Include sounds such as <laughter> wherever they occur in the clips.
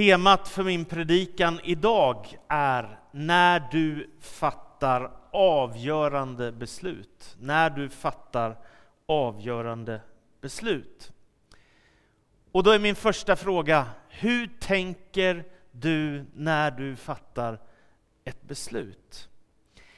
Temat för min predikan idag är när du fattar avgörande beslut. När du fattar avgörande beslut. Och då är min första fråga, hur tänker du när du fattar ett beslut?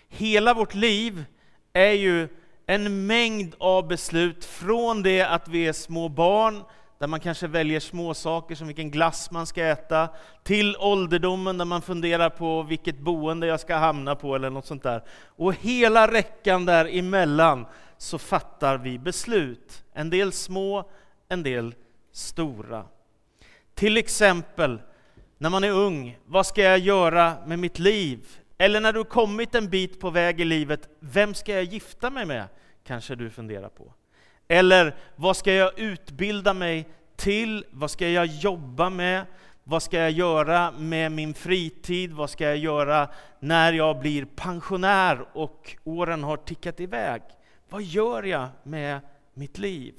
Hela vårt liv är ju en mängd av beslut från det att vi är små barn där man kanske väljer små saker som vilken glass man ska äta, till ålderdomen där man funderar på vilket boende jag ska hamna på eller något sånt där. Och hela räckan däremellan så fattar vi beslut. En del små, en del stora. Till exempel när man är ung, vad ska jag göra med mitt liv? Eller när du kommit en bit på väg i livet, vem ska jag gifta mig med? Kanske du funderar på. Eller vad ska jag utbilda mig till? Vad ska jag jobba med? Vad ska jag göra med min fritid? Vad ska jag göra när jag blir pensionär och åren har tickat iväg? Vad gör jag med mitt liv?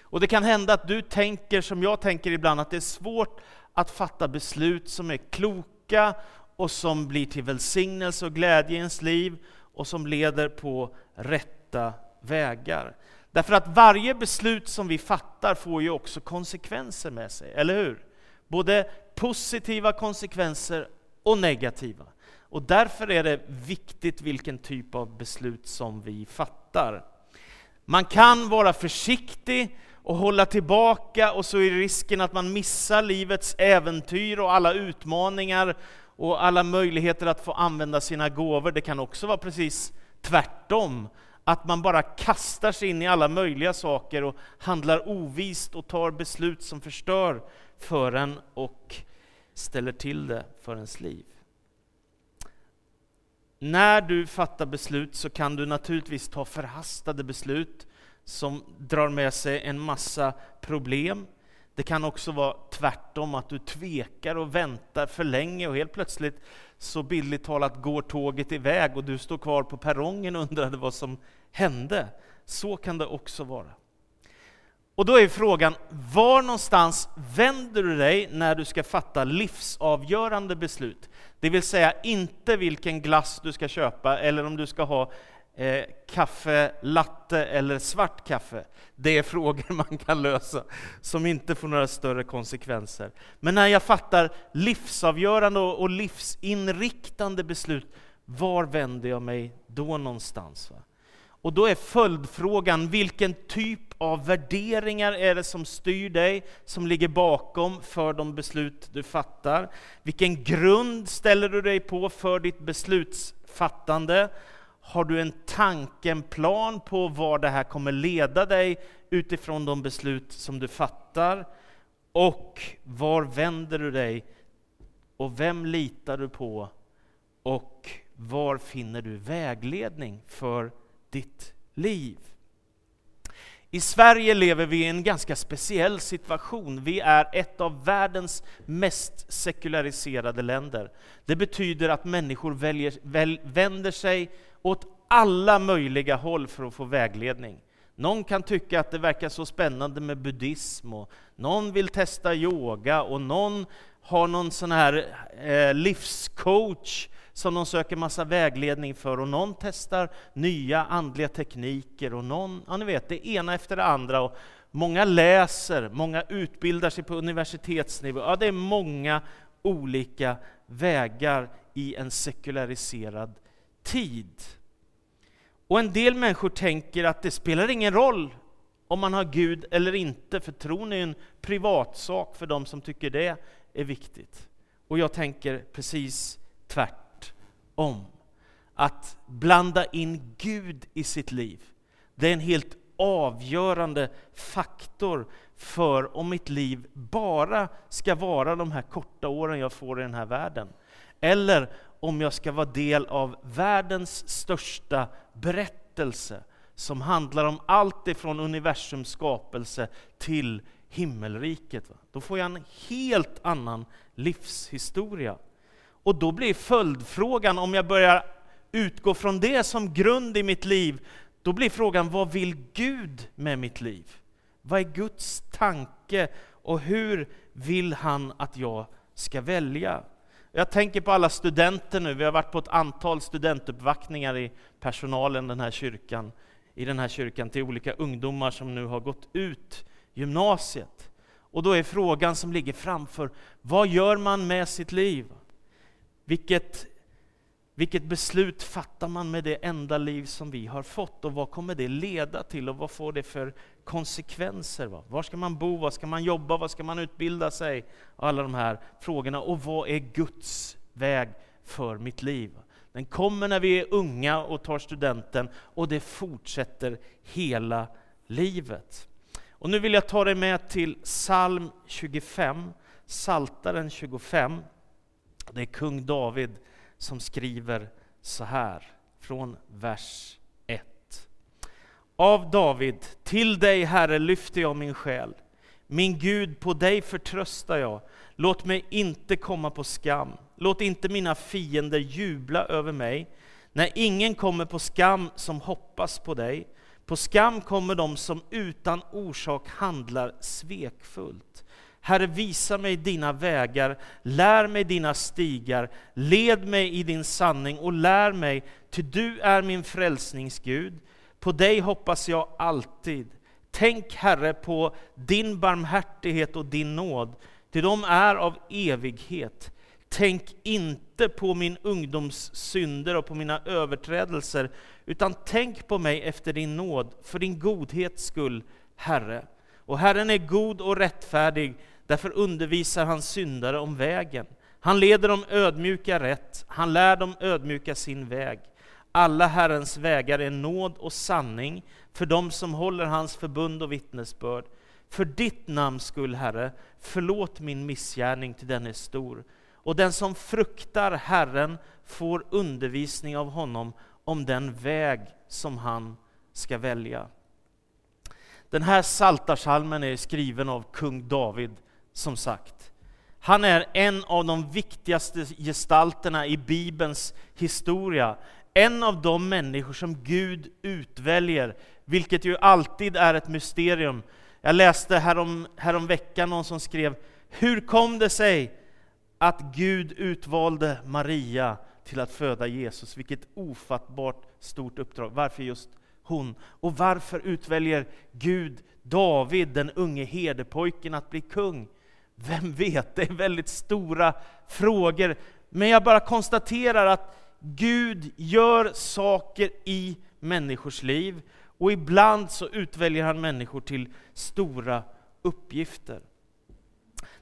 Och det kan hända att du tänker som jag tänker ibland, att det är svårt att fatta beslut som är kloka och som blir till välsignelse och glädje i ens liv och som leder på rätta vägar. Därför att varje beslut som vi fattar får ju också konsekvenser med sig, eller hur? Både positiva konsekvenser och negativa. Och därför är det viktigt vilken typ av beslut som vi fattar. Man kan vara försiktig och hålla tillbaka och så är risken att man missar livets äventyr och alla utmaningar och alla möjligheter att få använda sina gåvor. Det kan också vara precis tvärtom, att man bara kastar sig in i alla möjliga saker och handlar ovist och tar beslut som förstör för en och ställer till det för ens liv. När du fattar beslut så kan du naturligtvis ta förhastade beslut som drar med sig en massa problem. Det kan också vara tvärtom, att du tvekar och väntar för länge och helt plötsligt så bildligt talat går tåget iväg och du står kvar på perrongen och undrade vad som hände. Så kan det också vara. Och då är frågan, var någonstans vänder du dig när du ska fatta livsavgörande beslut? Det vill säga inte vilken glass du ska köpa eller om du ska ha eh, kaffe, latte eller svart kaffe. Det är <laughs> frågor man kan lösa som inte får några större konsekvenser. Men när jag fattar livsavgörande och livsinriktande beslut, var vänder jag mig då någonstans? Va? Och då är följdfrågan, vilken typ av värderingar är det som styr dig, som ligger bakom för de beslut du fattar? Vilken grund ställer du dig på för ditt beslutsfattande? Har du en tanke, en plan på var det här kommer leda dig utifrån de beslut som du fattar? Och var vänder du dig? Och vem litar du på? Och var finner du vägledning för ditt liv? I Sverige lever vi i en ganska speciell situation. Vi är ett av världens mest sekulariserade länder. Det betyder att människor väljer, väl, vänder sig åt alla möjliga håll för att få vägledning. Någon kan tycka att det verkar så spännande med buddhism, och någon vill testa yoga, och någon har någon sån här eh, livscoach som de söker massa vägledning för, och någon testar nya andliga tekniker, och någon, ja ni vet, det ena efter det andra. Och många läser, många utbildar sig på universitetsnivå. Ja, det är många olika vägar i en sekulariserad tid. Och en del människor tänker att det spelar ingen roll om man har Gud eller inte, för tron är en privatsak för de som tycker det är viktigt. Och jag tänker precis tvärtom om Att blanda in Gud i sitt liv, det är en helt avgörande faktor för om mitt liv bara ska vara de här korta åren jag får i den här världen. Eller om jag ska vara del av världens största berättelse som handlar om allt ifrån universums skapelse till himmelriket. Då får jag en helt annan livshistoria. Och då blir följdfrågan, om jag börjar utgå från det som grund i mitt liv, då blir frågan, vad vill Gud med mitt liv? Vad är Guds tanke och hur vill han att jag ska välja. Jag tänker på alla studenter nu, vi har varit på ett antal studentuppvaktningar i personalen den här kyrkan, i den här kyrkan till olika ungdomar som nu har gått ut gymnasiet. Och då är frågan som ligger framför, vad gör man med sitt liv? Vilket, vilket beslut fattar man med det enda liv som vi har fått och vad kommer det leda till och vad får det för konsekvenser? Va? Var ska man bo? Var ska man jobba? Var ska man utbilda sig? Alla de här frågorna. Och vad är Guds väg för mitt liv? Den kommer när vi är unga och tar studenten och det fortsätter hela livet. Och nu vill jag ta dig med till psalm 25, Saltaren 25. Det är kung David som skriver så här, från vers 1. Av David, till dig Herre lyfter jag min själ. Min Gud, på dig förtröstar jag. Låt mig inte komma på skam. Låt inte mina fiender jubla över mig. När ingen kommer på skam som hoppas på dig. På skam kommer de som utan orsak handlar svekfullt. Herre, visa mig dina vägar, lär mig dina stigar, led mig i din sanning och lär mig, ty du är min frälsningsgud. På dig hoppas jag alltid. Tänk, Herre, på din barmhärtighet och din nåd, ty de är av evighet. Tänk inte på min ungdoms synder och på mina överträdelser, utan tänk på mig efter din nåd, för din godhets skull, Herre. Och Herren är god och rättfärdig, därför undervisar han syndare om vägen. Han leder de ödmjuka rätt, han lär de ödmjuka sin väg. Alla Herrens vägar är nåd och sanning för dem som håller hans förbund och vittnesbörd. För ditt namns skull, Herre, förlåt min missgärning, till den är stor. Och den som fruktar Herren får undervisning av honom om den väg som han ska välja. Den här saltarsalmen är skriven av kung David, som sagt. Han är en av de viktigaste gestalterna i Bibelns historia. En av de människor som Gud utväljer, vilket ju alltid är ett mysterium. Jag läste härom, härom veckan någon som skrev, hur kom det sig att Gud utvalde Maria till att föda Jesus. Vilket ofattbart stort uppdrag. Varför just hon? Och varför utväljer Gud David, den unge herdepojken, att bli kung? Vem vet? Det är väldigt stora frågor. Men jag bara konstaterar att Gud gör saker i människors liv och ibland så utväljer han människor till stora uppgifter.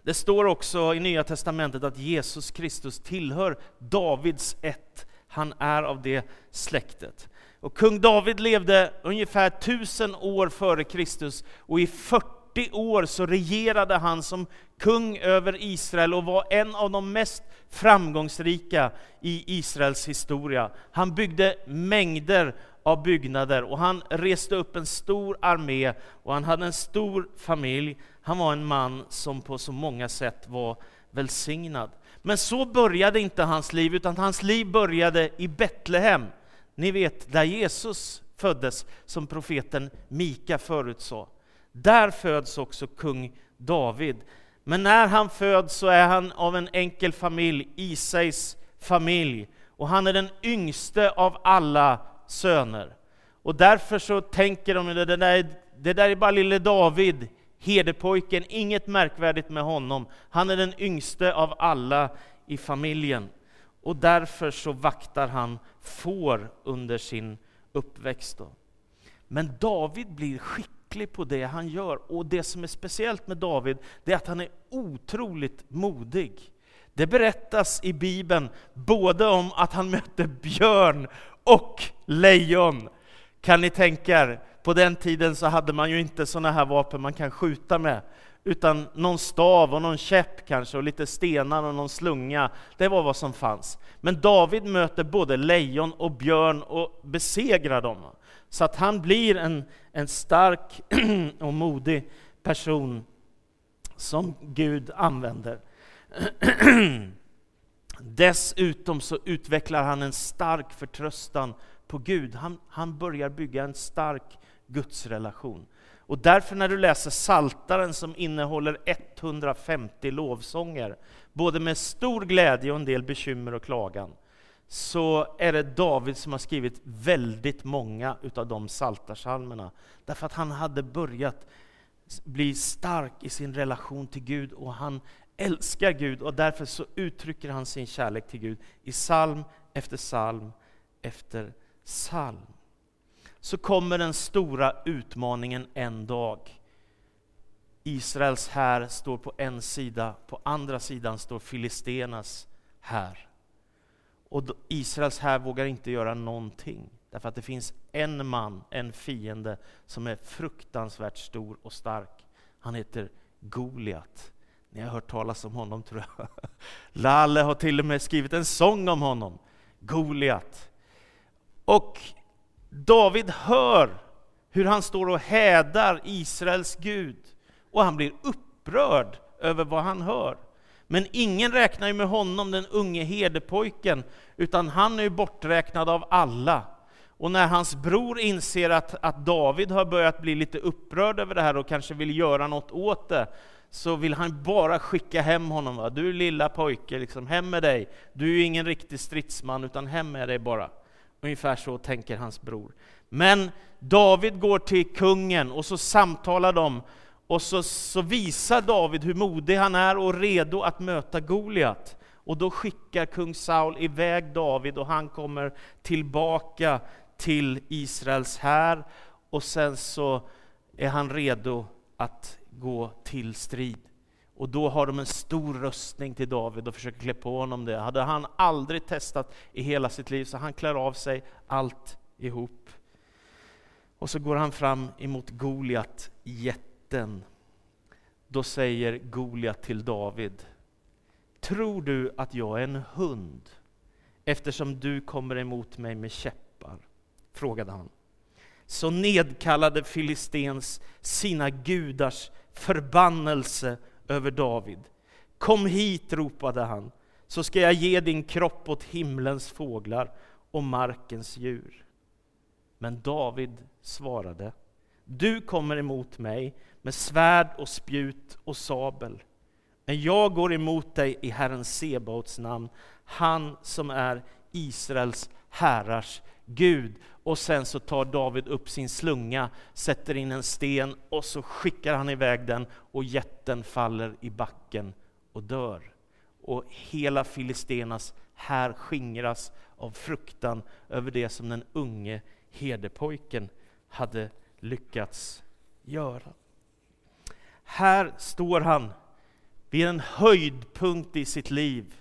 Det står också i Nya Testamentet att Jesus Kristus tillhör Davids ett. Han är av det släktet. Och kung David levde ungefär tusen år före Kristus och i 40 40 år så regerade han som kung över Israel och var en av de mest framgångsrika i Israels historia. Han byggde mängder av byggnader och han reste upp en stor armé och han hade en stor familj. Han var en man som på så många sätt var välsignad. Men så började inte hans liv, utan hans liv började i Betlehem. Ni vet, där Jesus föddes, som profeten Mika förutsade. Där föds också kung David. Men när han föds så är han av en enkel familj, Isais familj, och han är den yngste av alla söner. Och därför så tänker de, det där, det där är bara lille David, herdepojken, inget märkvärdigt med honom. Han är den yngste av alla i familjen. Och därför så vaktar han får under sin uppväxt. Då. Men David blir skicklig på det han gör, och det som är speciellt med David, det är att han är otroligt modig. Det berättas i Bibeln både om att han mötte björn och lejon. Kan ni tänka er, på den tiden så hade man ju inte sådana här vapen man kan skjuta med, utan någon stav och någon käpp kanske, och lite stenar och någon slunga. Det var vad som fanns. Men David möter både lejon och björn och besegrar dem. Så att han blir en, en stark <clears throat> och modig person som Gud använder. <clears throat> Dessutom så utvecklar han en stark förtröstan på Gud. Han, han börjar bygga en stark gudsrelation. Och därför när du läser Saltaren som innehåller 150 lovsånger, både med stor glädje och en del bekymmer och klagan, så är det David som har skrivit väldigt många av de saltarsalmerna. Därför att han hade börjat bli stark i sin relation till Gud och han älskar Gud och därför så uttrycker han sin kärlek till Gud i psalm efter psalm efter psalm. Så kommer den stora utmaningen en dag. Israels här står på en sida, på andra sidan står Filistenas här. Och Israels här vågar inte göra någonting, därför att det finns en man, en fiende, som är fruktansvärt stor och stark. Han heter Goliat. Ni har hört talas om honom tror jag. <laughs> Lalle har till och med skrivit en sång om honom, Goliat. Och David hör hur han står och hädar Israels Gud, och han blir upprörd över vad han hör. Men ingen räknar ju med honom, den unge herdepojken, utan han är ju borträknad av alla. Och när hans bror inser att, att David har börjat bli lite upprörd över det här och kanske vill göra något åt det, så vill han bara skicka hem honom. Va? Du lilla pojke, liksom, hem med dig. Du är ju ingen riktig stridsman, utan hem med dig bara. Ungefär så tänker hans bror. Men David går till kungen och så samtalar de och så, så visar David hur modig han är och redo att möta Goliat. Och då skickar kung Saul iväg David och han kommer tillbaka till Israels här och sen så är han redo att gå till strid. Och då har de en stor röstning till David och försöker klä på honom det. Hade han aldrig testat i hela sitt liv så han klär av sig allt ihop. Och så går han fram emot Goliat, jätten. Då säger Goliat till David, Tror du att jag är en hund eftersom du kommer emot mig med käppar? frågade han. Så nedkallade Filistens sina gudars förbannelse över David. Kom hit, ropade han, så ska jag ge din kropp åt himlens fåglar och markens djur. Men David svarade, du kommer emot mig med svärd och spjut och sabel. Men jag går emot dig i Herren Sebaots namn, han som är Israels härars Gud. Och sen så tar David upp sin slunga, sätter in en sten och så skickar han iväg den och jätten faller i backen och dör. Och hela Filistenas här skingras av fruktan över det som den unge herdepojken hade lyckats göra. Här står han vid en höjdpunkt i sitt liv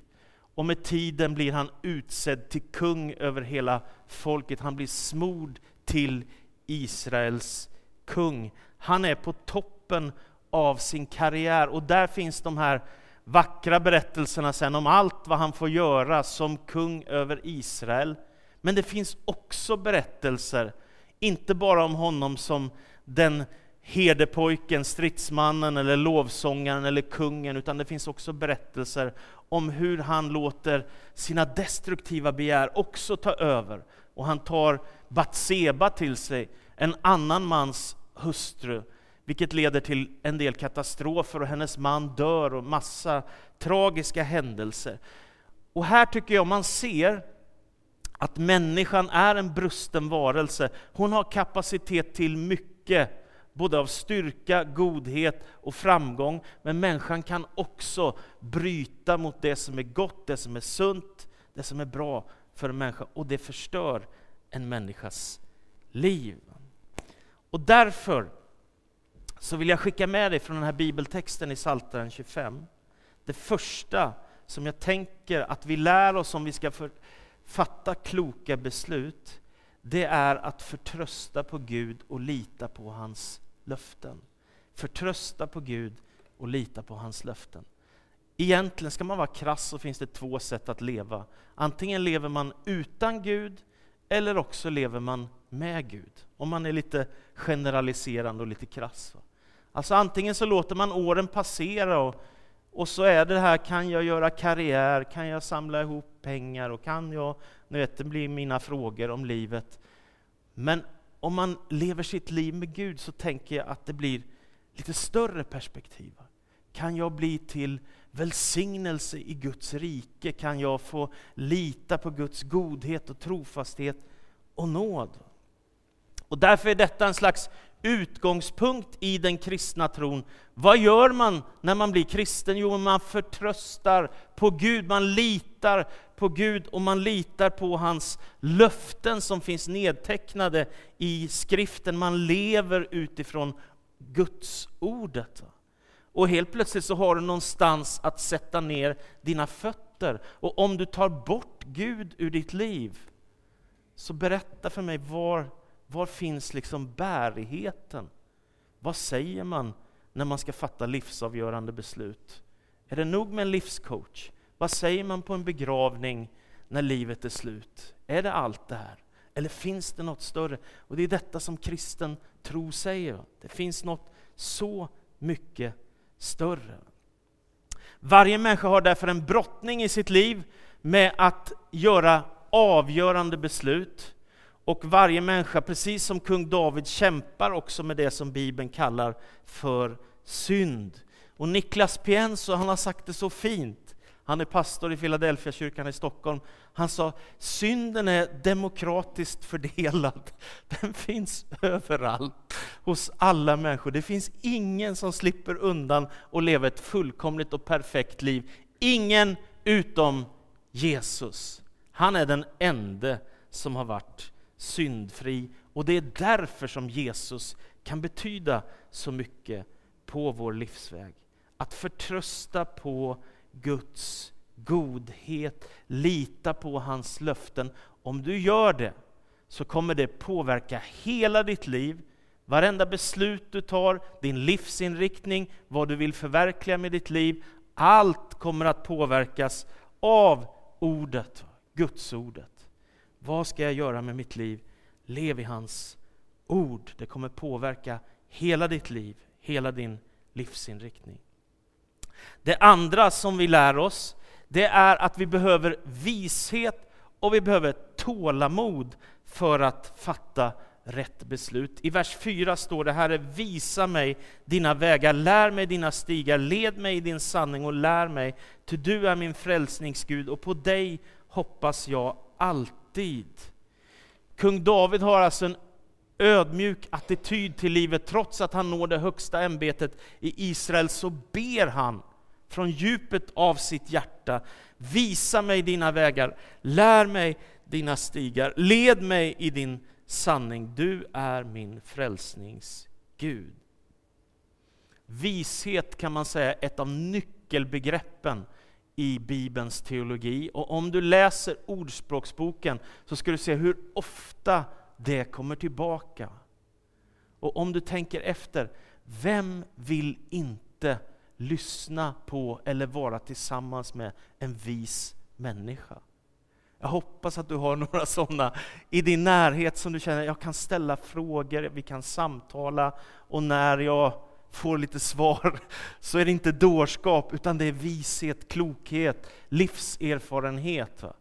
och med tiden blir han utsedd till kung över hela folket. Han blir smord till Israels kung. Han är på toppen av sin karriär och där finns de här vackra berättelserna sen om allt vad han får göra som kung över Israel. Men det finns också berättelser, inte bara om honom som den herdepojken, stridsmannen eller lovsångaren eller kungen, utan det finns också berättelser om hur han låter sina destruktiva begär också ta över. Och han tar Batseba till sig, en annan mans hustru, vilket leder till en del katastrofer och hennes man dör och massa tragiska händelser. Och här tycker jag man ser att människan är en brusten varelse. Hon har kapacitet till mycket både av styrka, godhet och framgång. Men människan kan också bryta mot det som är gott, det som är sunt, det som är bra för en människa. Och det förstör en människas liv. Och därför så vill jag skicka med dig från den här bibeltexten i Psaltaren 25. Det första som jag tänker att vi lär oss om vi ska fatta kloka beslut, det är att förtrösta på Gud och lita på hans löften. Förtrösta på Gud och lita på hans löften. Egentligen, ska man vara krass, så finns det två sätt att leva. Antingen lever man utan Gud, eller också lever man med Gud. Om man är lite generaliserande och lite krass. Alltså antingen så låter man åren passera och, och så är det här, kan jag göra karriär, kan jag samla ihop pengar och kan jag, nu vet det blir mina frågor om livet. Men om man lever sitt liv med Gud så tänker jag att det blir lite större perspektiv. Kan jag bli till välsignelse i Guds rike? Kan jag få lita på Guds godhet och trofasthet och nåd? Och därför är detta en slags utgångspunkt i den kristna tron. Vad gör man när man blir kristen? Jo, man förtröstar på Gud, man litar på Gud och man litar på hans löften som finns nedtecknade i skriften. Man lever utifrån Guds ordet. Och helt plötsligt så har du någonstans att sätta ner dina fötter. Och om du tar bort Gud ur ditt liv, så berätta för mig var var finns liksom bärigheten? Vad säger man när man ska fatta livsavgörande beslut? Är det nog med en livscoach? Vad säger man på en begravning när livet är slut? Är det allt det här? Eller finns det något större? Och det är detta som kristen tro säger. Det finns något så mycket större. Varje människa har därför en brottning i sitt liv med att göra avgörande beslut. Och varje människa, precis som kung David, kämpar också med det som Bibeln kallar för synd. Och Niklas Pienso, han har sagt det så fint. Han är pastor i Philadelphia kyrkan i Stockholm. Han sa, synden är demokratiskt fördelad. <laughs> Den finns överallt, hos alla människor. Det finns ingen som slipper undan och leva ett fullkomligt och perfekt liv. Ingen utom Jesus. Han är den enda som har varit syndfri. Och det är därför som Jesus kan betyda så mycket på vår livsväg. Att förtrösta på Guds godhet, lita på hans löften. Om du gör det så kommer det påverka hela ditt liv, varenda beslut du tar, din livsinriktning, vad du vill förverkliga med ditt liv. Allt kommer att påverkas av ordet, Guds ordet. Vad ska jag göra med mitt liv? Lev i hans ord. Det kommer påverka hela ditt liv, hela din livsinriktning. Det andra som vi lär oss, det är att vi behöver vishet och vi behöver tålamod för att fatta rätt beslut. I vers 4 står det, Herre, visa mig dina vägar, lär mig dina stigar, led mig i din sanning och lär mig, ty du är min frälsningsgud och på dig hoppas jag alltid alltid. Kung David har alltså en ödmjuk attityd till livet. Trots att han når det högsta ämbetet i Israel så ber han från djupet av sitt hjärta. Visa mig dina vägar, lär mig dina stigar, led mig i din sanning. Du är min frälsningsgud. Vishet kan man säga är ett av nyckelbegreppen i Bibelns teologi. Och om du läser Ordspråksboken så ska du se hur ofta det kommer tillbaka. Och om du tänker efter, vem vill inte lyssna på eller vara tillsammans med en vis människa? Jag hoppas att du har <laughs> några sådana i din närhet som du känner, jag kan ställa frågor, vi kan samtala och när jag får lite svar, <laughs> så är det inte dårskap, utan det är vishet, klokhet, livserfarenhet. Va?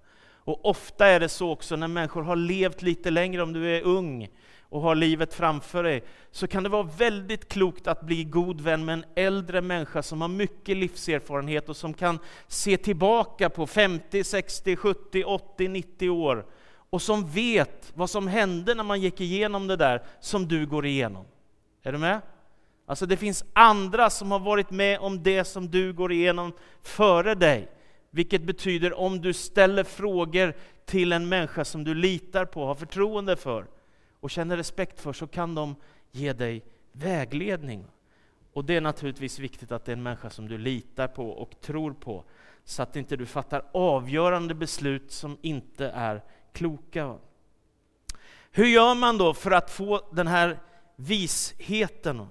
Och ofta är det så också när människor har levt lite längre, om du är ung och har livet framför dig, så kan det vara väldigt klokt att bli god vän med en äldre människa som har mycket livserfarenhet och som kan se tillbaka på 50, 60, 70, 80, 90 år och som vet vad som hände när man gick igenom det där som du går igenom. Är du med? Alltså det finns andra som har varit med om det som du går igenom före dig. Vilket betyder om du ställer frågor till en människa som du litar på, har förtroende för och känner respekt för, så kan de ge dig vägledning. Och det är naturligtvis viktigt att det är en människa som du litar på och tror på, så att inte du fattar avgörande beslut som inte är kloka. Hur gör man då för att få den här visheten?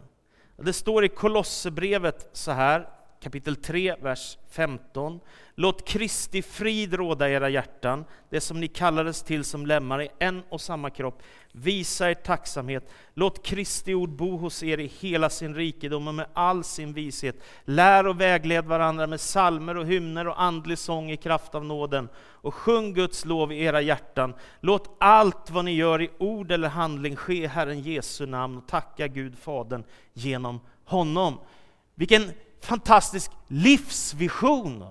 Det står i Kolosserbrevet så här, kapitel 3, vers 15. Låt Kristi frid råda i era hjärtan, det som ni kallades till som lemmar i en och samma kropp. Visa er tacksamhet. Låt Kristi ord bo hos er i hela sin rikedom och med all sin vishet. Lär och vägled varandra med salmer och hymner och andlig sång i kraft av nåden. Och sjung Guds lov i era hjärtan. Låt allt vad ni gör i ord eller handling ske i Herren Jesu namn och tacka Gud Fadern genom honom. Vilken fantastisk livsvision!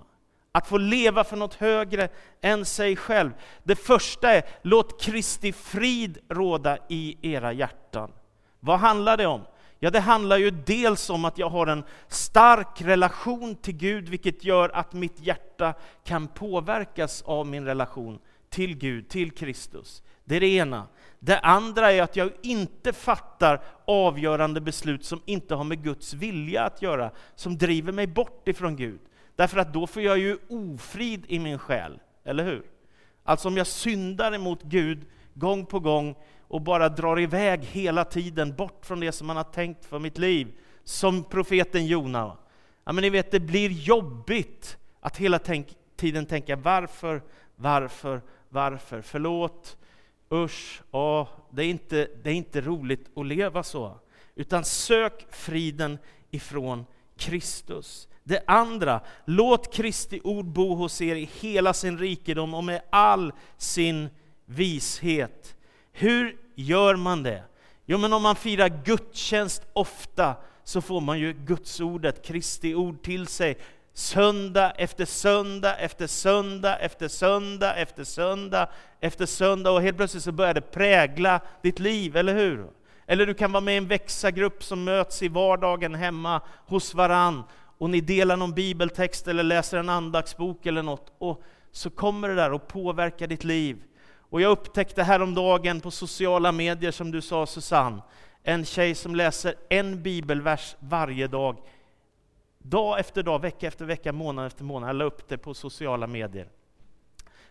Att få leva för något högre än sig själv. Det första är, låt Kristi frid råda i era hjärtan. Vad handlar det om? Ja, det handlar ju dels om att jag har en stark relation till Gud, vilket gör att mitt hjärta kan påverkas av min relation till Gud, till Kristus. Det är det ena. Det andra är att jag inte fattar avgörande beslut som inte har med Guds vilja att göra, som driver mig bort ifrån Gud. Därför att då får jag ju ofrid i min själ, eller hur? Alltså om jag syndar emot Gud gång på gång och bara drar iväg hela tiden bort från det som han har tänkt för mitt liv, som profeten Jona. Ja, men ni vet, det blir jobbigt att hela tänk, tiden tänka varför, varför, varför, förlåt, usch, ja, det, är inte, det är inte roligt att leva så. Utan sök friden ifrån Kristus. Det andra, låt Kristi ord bo hos er i hela sin rikedom och med all sin vishet. Hur gör man det? Jo, men om man firar gudstjänst ofta så får man ju Guds ordet, Kristi ord till sig söndag efter söndag efter söndag efter söndag efter söndag efter söndag och helt plötsligt så börjar det prägla ditt liv, eller hur? Eller du kan vara med i en växagrupp som möts i vardagen hemma hos varann och ni delar någon bibeltext eller läser en andaktsbok eller något och så kommer det där och påverkar ditt liv. Och jag upptäckte häromdagen på sociala medier, som du sa Susanne, en tjej som läser en bibelvers varje dag. Dag efter dag, vecka efter vecka, månad efter månad. Jag la upp det på sociala medier.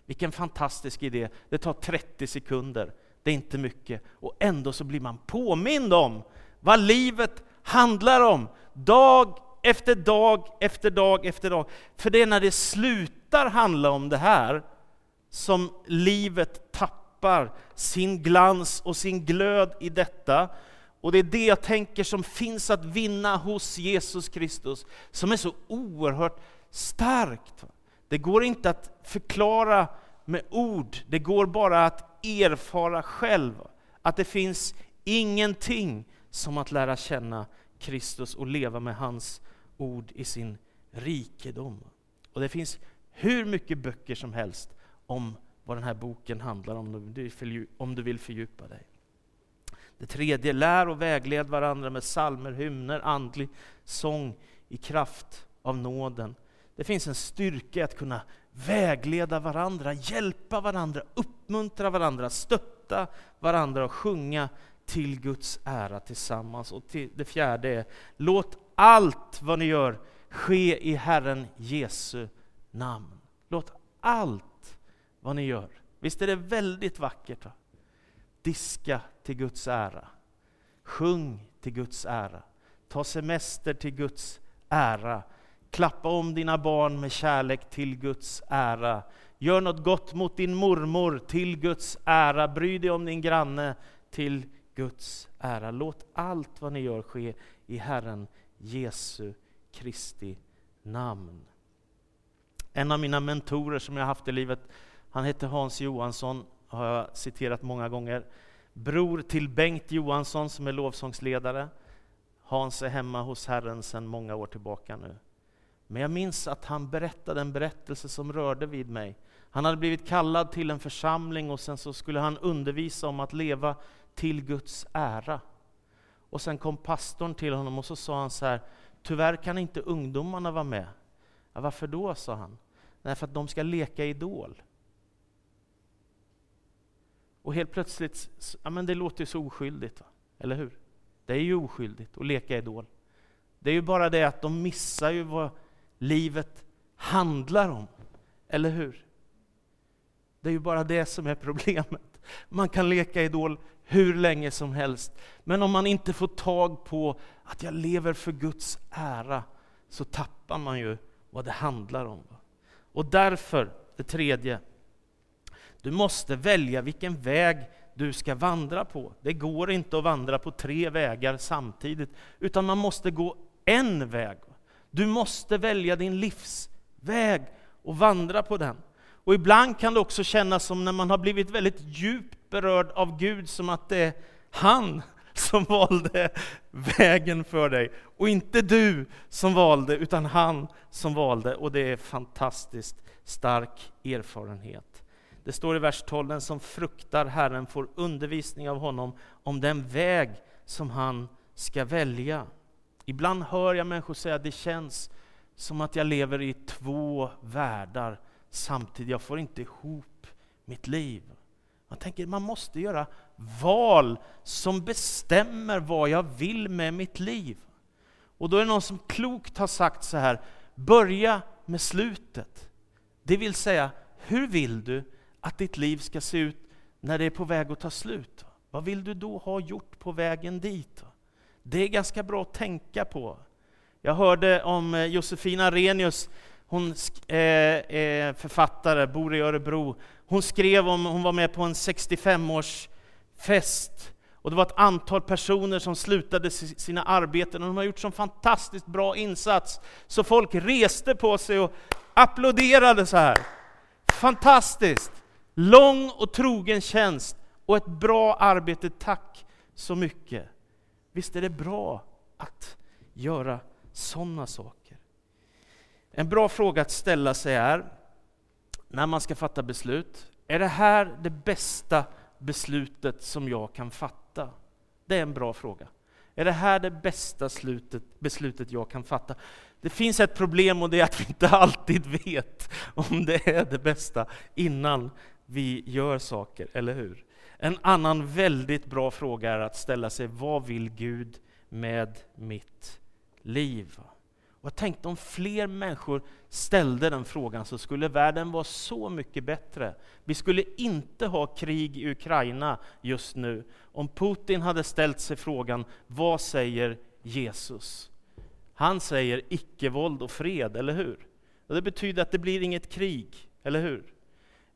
Vilken fantastisk idé. Det tar 30 sekunder. Det är inte mycket. Och ändå så blir man påmind om vad livet handlar om. Dag efter dag efter dag efter dag. För det är när det slutar handla om det här som livet tappar sin glans och sin glöd i detta. Och det är det jag tänker som finns att vinna hos Jesus Kristus, som är så oerhört starkt. Det går inte att förklara med ord, det går bara att erfara själv att det finns ingenting som att lära känna Kristus och leva med hans ord i sin rikedom. Och det finns hur mycket böcker som helst om vad den här boken handlar om, om du vill fördjupa dig. Det tredje, lär och vägled varandra med salmer, hymner, andlig sång i kraft av nåden. Det finns en styrka i att kunna vägleda varandra, hjälpa varandra, uppmuntra varandra, stötta varandra och sjunga till Guds ära tillsammans. Och till det fjärde är, låt allt vad ni gör ske i Herren Jesu namn. Låt allt vad ni gör. Visst är det väldigt vackert? Va? Diska till Guds ära. Sjung till Guds ära. Ta semester till Guds ära. Klappa om dina barn med kärlek till Guds ära. Gör något gott mot din mormor till Guds ära. Bry dig om din granne till Guds ära. Låt allt vad ni gör ske i Herren Jesu Kristi namn. En av mina mentorer som jag haft i livet, han hette Hans Johansson, har jag citerat många gånger. Bror till Bengt Johansson som är lovsångsledare. Hans är hemma hos Herren sedan många år tillbaka nu. Men jag minns att han berättade en berättelse som rörde vid mig. Han hade blivit kallad till en församling och sen så skulle han undervisa om att leva till Guds ära. Och sen kom pastorn till honom och så sa han så här, tyvärr kan inte ungdomarna vara med. Ja, varför då, sa han. Nej, för att de ska leka idol. Och helt plötsligt, ja men det låter ju så oskyldigt, va? eller hur? Det är ju oskyldigt att leka idol. Det är ju bara det att de missar ju vad livet handlar om, eller hur? Det är ju bara det som är problemet. Man kan leka idol hur länge som helst. Men om man inte får tag på att jag lever för Guds ära, så tappar man ju vad det handlar om. Och därför, det tredje, du måste välja vilken väg du ska vandra på. Det går inte att vandra på tre vägar samtidigt, utan man måste gå en väg. Du måste välja din livsväg och vandra på den. Och ibland kan det också kännas som när man har blivit väldigt djupt berörd av Gud, som att det är han <laughs> som valde vägen för dig. Och inte du som valde, utan han som valde. Och det är en fantastiskt stark erfarenhet. Det står i vers 12, den som fruktar Herren får undervisning av honom om den väg som han ska välja. Ibland hör jag människor säga att det känns som att jag lever i två världar samtidigt. Jag får inte ihop mitt liv. Man tänker man måste göra val som bestämmer vad jag vill med mitt liv. Och då är det någon som klokt har sagt så här, börja med slutet. Det vill säga, hur vill du att ditt liv ska se ut när det är på väg att ta slut? Vad vill du då ha gjort på vägen dit? Det är ganska bra att tänka på. Jag hörde om eh, Josefina Renius, hon är eh, eh, författare, bor i Örebro. Hon skrev om, hon var med på en 65-årsfest, och det var ett antal personer som slutade sina arbeten, och de har gjort en fantastiskt bra insats, så folk reste på sig och applåderade så här. Fantastiskt! Lång och trogen tjänst och ett bra arbete, tack så mycket. Visst är det bra att göra sådana saker? En bra fråga att ställa sig är, när man ska fatta beslut, är det här det bästa beslutet som jag kan fatta? Det är en bra fråga. Är det här det bästa slutet, beslutet jag kan fatta? Det finns ett problem och det är att vi inte <laughs> alltid vet om det är det bästa innan vi gör saker, eller hur? En annan väldigt bra fråga är att ställa sig, vad vill Gud med mitt liv? Och jag tänkte om fler människor ställde den frågan så skulle världen vara så mycket bättre. Vi skulle inte ha krig i Ukraina just nu om Putin hade ställt sig frågan, vad säger Jesus? Han säger icke-våld och fred, eller hur? Och det betyder att det blir inget krig, eller hur?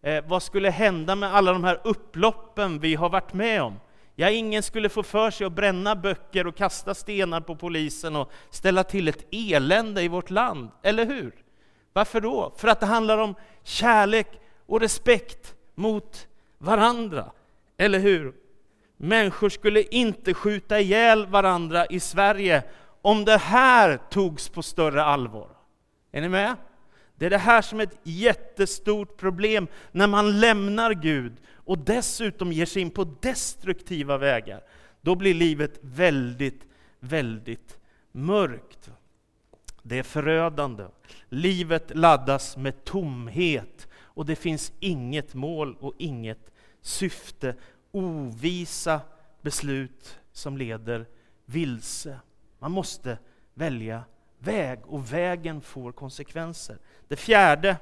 Eh, vad skulle hända med alla de här upploppen vi har varit med om? Ja, ingen skulle få för sig att bränna böcker och kasta stenar på polisen och ställa till ett elände i vårt land, eller hur? Varför då? För att det handlar om kärlek och respekt mot varandra, eller hur? Människor skulle inte skjuta ihjäl varandra i Sverige om det här togs på större allvar. Är ni med? Det är det här som är ett jättestort problem när man lämnar Gud och dessutom ger sig in på destruktiva vägar. Då blir livet väldigt, väldigt mörkt. Det är förödande. Livet laddas med tomhet och det finns inget mål och inget syfte. Ovisa beslut som leder vilse. Man måste välja väg och vägen får konsekvenser. Det fjärde,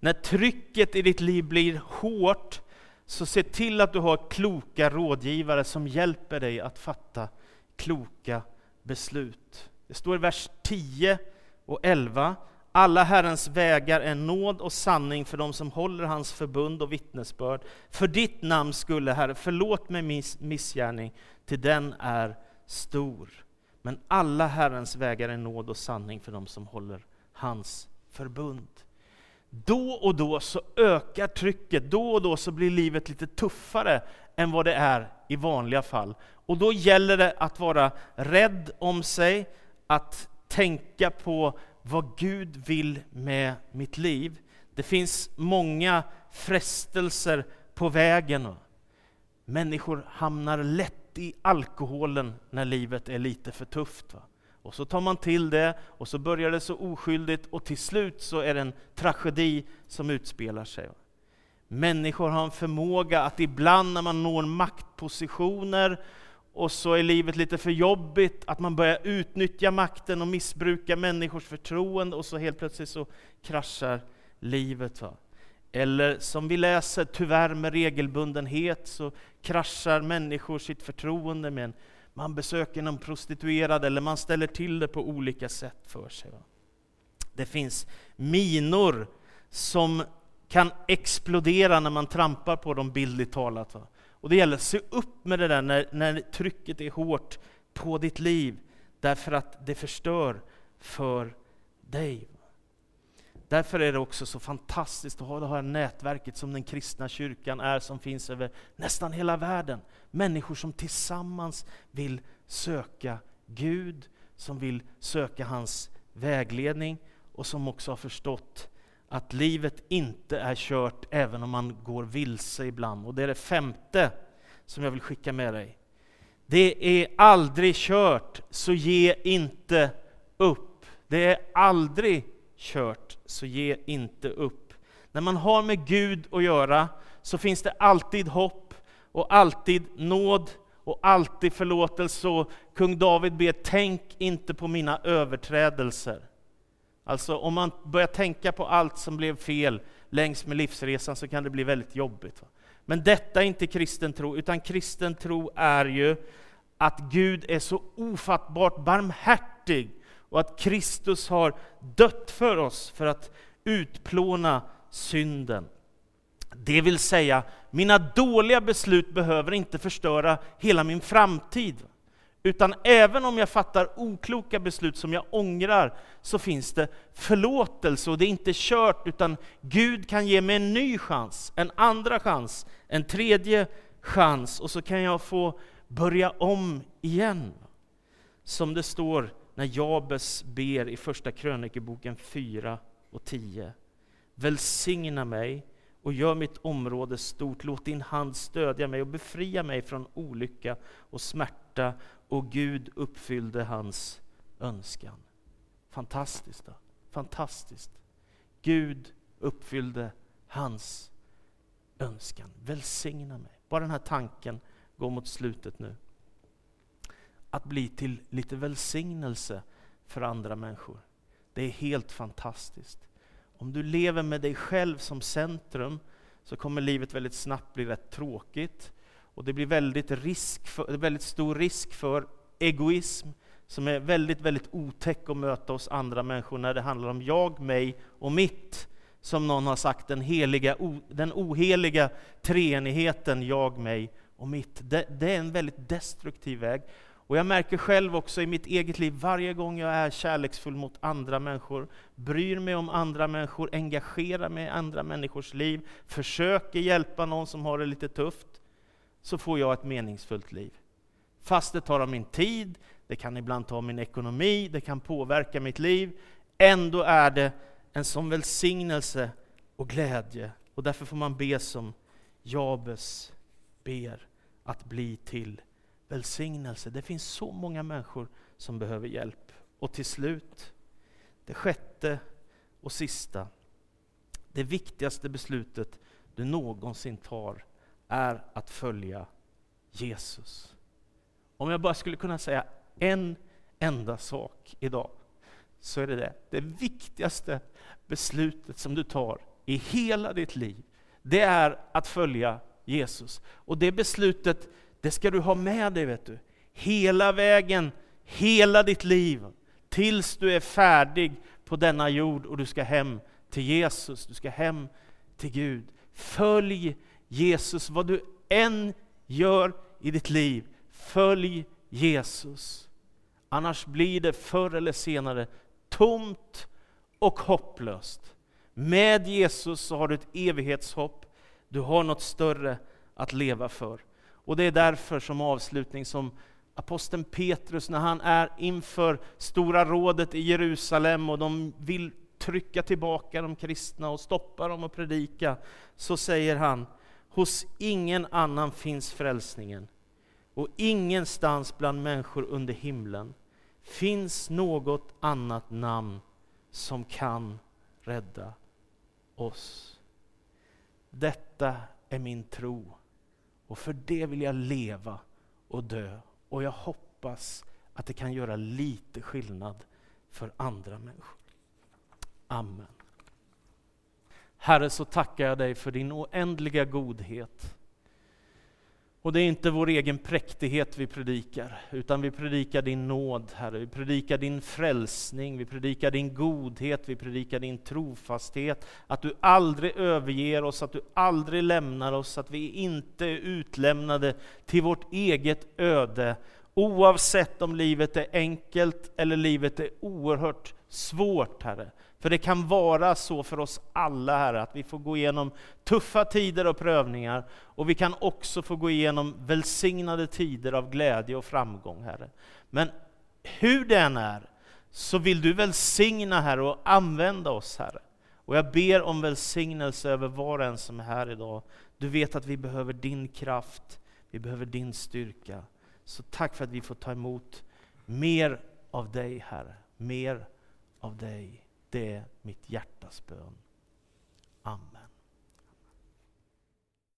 när trycket i ditt liv blir hårt, så se till att du har kloka rådgivare som hjälper dig att fatta kloka beslut. Det står i vers 10 och 11. Alla Herrens vägar är nåd och sanning för dem som håller hans förbund och vittnesbörd. För ditt namn skulle, Herre, förlåt mig miss, missgärning, till den är stor. Men alla Herrens vägar är nåd och sanning för dem som håller hans förbund. Då och då så ökar trycket, då och då så blir livet lite tuffare än vad det är i vanliga fall. Och då gäller det att vara rädd om sig, att tänka på vad Gud vill med mitt liv. Det finns många frestelser på vägen. Människor hamnar lätt i alkoholen när livet är lite för tufft. Va? Och så tar man till det, och så börjar det så oskyldigt, och till slut så är det en tragedi som utspelar sig. Människor har en förmåga att ibland när man når maktpositioner, och så är livet lite för jobbigt, att man börjar utnyttja makten och missbruka människors förtroende, och så helt plötsligt så kraschar livet. Va? Eller som vi läser, tyvärr med regelbundenhet, så kraschar människor sitt förtroende med en man besöker någon prostituerad eller man ställer till det på olika sätt för sig. Det finns minor som kan explodera när man trampar på dem bildligt talat. Och det gäller att se upp med det där när, när trycket är hårt på ditt liv, därför att det förstör för dig. Därför är det också så fantastiskt att ha det här nätverket som den kristna kyrkan är, som finns över nästan hela världen. Människor som tillsammans vill söka Gud, som vill söka hans vägledning och som också har förstått att livet inte är kört även om man går vilse ibland. Och det är det femte som jag vill skicka med dig. Det är aldrig kört, så ge inte upp. Det är aldrig kört, så ge inte upp. När man har med Gud att göra så finns det alltid hopp och alltid nåd och alltid förlåtelse. Och kung David ber, tänk inte på mina överträdelser. Alltså om man börjar tänka på allt som blev fel längs med livsresan så kan det bli väldigt jobbigt. Men detta är inte kristen tro, utan kristen tro är ju att Gud är så ofattbart barmhärtig och att Kristus har dött för oss för att utplåna synden. Det vill säga, mina dåliga beslut behöver inte förstöra hela min framtid. Utan även om jag fattar okloka beslut som jag ångrar, så finns det förlåtelse och det är inte kört, utan Gud kan ge mig en ny chans, en andra chans, en tredje chans, och så kan jag få börja om igen. Som det står när Jabes ber i Första krönikeboken 4 och 10. Välsigna mig och gör mitt område stort. Låt din hand stödja mig och befria mig från olycka och smärta. Och Gud uppfyllde hans önskan. Fantastiskt! Då. Fantastiskt! Gud uppfyllde hans önskan. Välsigna mig. Bara den här tanken går mot slutet nu. Att bli till lite välsignelse för andra människor. Det är helt fantastiskt. Om du lever med dig själv som centrum så kommer livet väldigt snabbt bli rätt tråkigt. Och det blir väldigt, risk för, väldigt stor risk för egoism som är väldigt, väldigt otäck att möta hos andra människor när det handlar om jag, mig och mitt. Som någon har sagt, den, heliga, den oheliga treenigheten jag, mig och mitt. Det, det är en väldigt destruktiv väg. Och jag märker själv också i mitt eget liv, varje gång jag är kärleksfull mot andra människor, bryr mig om andra människor, engagerar mig i andra människors liv, försöker hjälpa någon som har det lite tufft, så får jag ett meningsfullt liv. Fast det tar av min tid, det kan ibland ta av min ekonomi, det kan påverka mitt liv, ändå är det en sån välsignelse och glädje. Och därför får man be som Jabes ber, att bli till välsignelse. Det finns så många människor som behöver hjälp. Och till slut, det sjätte och sista. Det viktigaste beslutet du någonsin tar är att följa Jesus. Om jag bara skulle kunna säga en enda sak idag, så är det det. Det viktigaste beslutet som du tar i hela ditt liv, det är att följa Jesus. Och det beslutet det ska du ha med dig, vet du. Hela vägen, hela ditt liv, tills du är färdig på denna jord och du ska hem till Jesus, du ska hem till Gud. Följ Jesus, vad du än gör i ditt liv, följ Jesus. Annars blir det förr eller senare tomt och hopplöst. Med Jesus så har du ett evighetshopp, du har något större att leva för. Och det är därför som avslutning som aposteln Petrus, när han är inför Stora rådet i Jerusalem och de vill trycka tillbaka de kristna och stoppa dem och predika, så säger han, hos ingen annan finns frälsningen och ingenstans bland människor under himlen finns något annat namn som kan rädda oss. Detta är min tro och för det vill jag leva och dö. Och jag hoppas att det kan göra lite skillnad för andra människor. Amen. Herre, så tackar jag dig för din oändliga godhet. Och det är inte vår egen präktighet vi predikar, utan vi predikar din nåd, Herre. Vi predikar din frälsning, vi predikar din godhet, vi predikar din trofasthet. Att du aldrig överger oss, att du aldrig lämnar oss, att vi inte är utlämnade till vårt eget öde. Oavsett om livet är enkelt eller livet är oerhört svårt, Herre. För det kan vara så för oss alla, Herre, att vi får gå igenom tuffa tider och prövningar, och vi kan också få gå igenom välsignade tider av glädje och framgång, Herre. Men hur det än är, så vill du välsigna, Herre, och använda oss, Herre. Och jag ber om välsignelse över var och en som är här idag. Du vet att vi behöver din kraft, vi behöver din styrka. Så tack för att vi får ta emot mer av dig, Herre. Mer av dig. Det är mitt hjärtas bön.